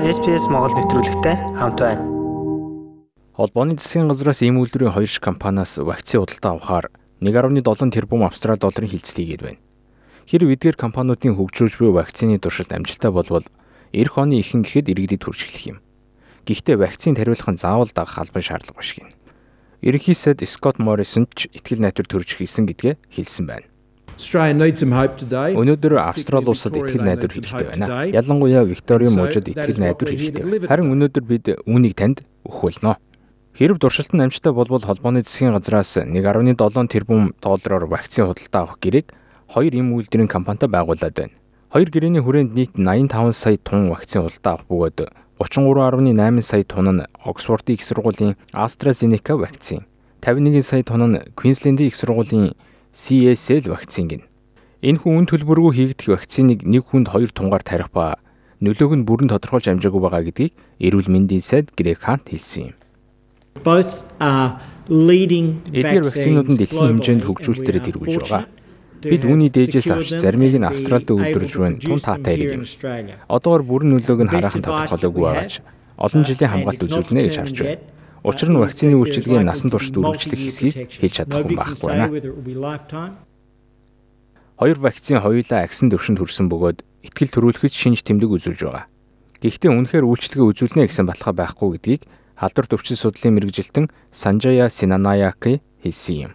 SPS Монгол нэвтрүүлэгтэй хамт байна. Холбооны засгийн газраас ийм үйлдвэрийн хоёр шиг компаниас вакцины худалдаа авахаар 1.7 тэрбум австрали долларын хилцэл хийгээд байна. Хэрв эдгээр компаниудын хөгжүүлж буй вакцины туршилт амжилттай болвол эх оны ихэнх гэхэд иргэдэд хүрч эхлэх юм. Гэхдээ вакцины тариулахын заавал дагах албан шаардлага биш гин. Ерөнхий сайд Скот Моррисон ч ихтгэл найдвар төрж хэлсэн гэдгээ хэлсэн байна. Өнөөдөр Австрали улсад ихтгэл найдвар хэрэгтэй байна. Ялангуяа Викторийн мужид ихтгэл найдвар хэрэгтэй. Харин өнөөдөр бид үүнийг танд өгөх болно. Хэрв дуршилт нь амжтай болбол холбооны засгийн газраас 1.7 тэрбум доллараар вакцины худалдаа авах гэрээг хоёр эм үйлдвэрийн компанитай байгуулад байна. Хоёр гэрээний хүрээнд нийт 85 сая тонн вакцины худалдаа авах бөгөөд 33.8 сая тонн нь Оксфордын их сургуулийн AstraZeneca вакцин, 51 сая тонн нь Квинслендийн их сургуулийн CSL вакцин гин. Энэхүү үн төлбөргүй хийгдэх вакциныг нэг хүнд хоёр тунгаар тарих ба нөлөөг нь бүрэн тодорхойлж амжаагүй байгаа гэдгийг эрүүл мэндийн сайд Грек Хант хэлсэн юм. Эдгээр вакцинууд нь дэлхийн хэмжээнд хөгжүүлэлтээр тэргүүлж байгаа. Бид үүний дээжээс авч заримыг нь Австралид үйлдвэрлэж байна тун таатай хэрэг юм. Одоогор бүрэн нөлөөг нь хараахан тодорхойлоогүй байгаач олон жилийн хамгаалт үзүүлнэ гэж харж байна. Учир нь вакцины үйлчилгээ насан туршид үргэлжлэх хэсгийг хэлж чадахгүй байхгүй байна. Хоёр вакцин хоёулаа агсан төвшөнд хүрсэн бөгөөд ихтгэл төрүүлэхэд шинж тэмдэг үзүүлж байгаа. Гэхдээ үнэхээр үйлчлэгээ үзүүлнэ гэсэн баталгаа байхгүй гэдгийг халдвар төвчл судлалын мэрэгжилтэн Санжая Синанаяки хэлсэн юм.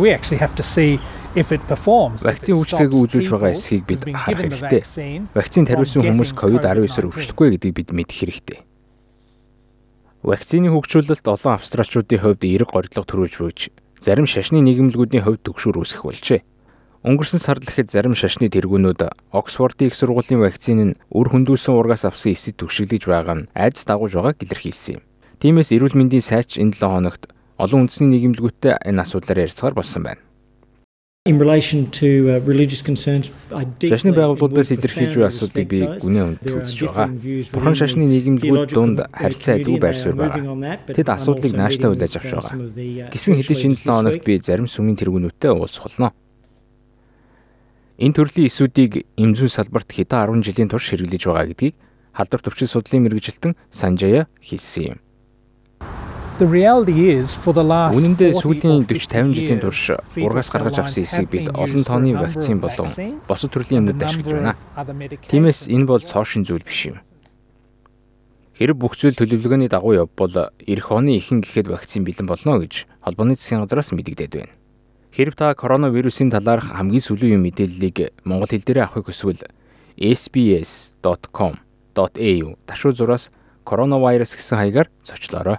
We actually have to see if it performs. Вакцины үйлчлэгийг үзүүлж байгаа эсхийг бид харах хэрэгтэй. Вакцины тариулсан хүмүүс COVID-19-оор өвчлөхгүй гэдгийг бид мэдэх хэрэгтэй. Вакцины хөгжүүлэлт олон австралчуудын хувьд эерэг горилго төрүүлж буйж зарим шашны нийгэмлэгүүдийн хувьд төгшөр үүсэх болжээ. Өнгөрсөн сард л ихэд зарим шашны тэргүүнүүд Оксфордын их сургуулийн вакцины нь үр хөндүүлсэн ургаас авсан эсэд түгшиглэж байгаа нь айдас дагуулж байгааг илэрхийлсэн юм. Тиймээс эрүүл мэндийн сайч энэ 7 хоногт олон үндэсний нийгэмлэгүүдтэй энэ асуудлаар ярилцахаар болсон байна. In relation to uh, religious concerns Шашны байгууллагуудаас илэрхийлж буй асуудлыг би гүнээ өнд үзэж байгаа. Бурхан шашны нийгэмлэгүүд дунд харилцаа айдгүй байр суурь байгаа. Тэд асуудлыг нааштай хүлээж авч байгаа. Гисэн хэдий шинэ 7 хоногт би зарим сүмийн тэргүүнүүтэй уулзах болно. Энэ төрлийн эсүүдийг эмзэн салбарт хэдэн 10 жилийн турш хэрэглэж байгаа гэдгийг халдвар төвчл судлалын мэрэгжилтэн Санжая хэлсэн юм. Үнэн дээр сүүлийн 40 50 жилийн турш ургаас гаргаж авсан эсийг бид олон тооны вакцин болон босод төрлийн юмнууд ашиглаж байна. Тиймээс энэ бол цоошин зүйл биш юм. Хэрэг бүх зүйл төлөвлөгөөний дагуу явбал эх оны ихэнх гэхэд вакцин бэлэн болно гэж холбооны засгийн газраас мэдэгдээд байна. Хэрв та коронавирусын талаарх хамгийн сүүлийн мэдээллийг монгол хэл дээр авахыг хүсвэл sbs.com.au ташуу зураас коронавирус гэсэн хаягаар зочлоорой.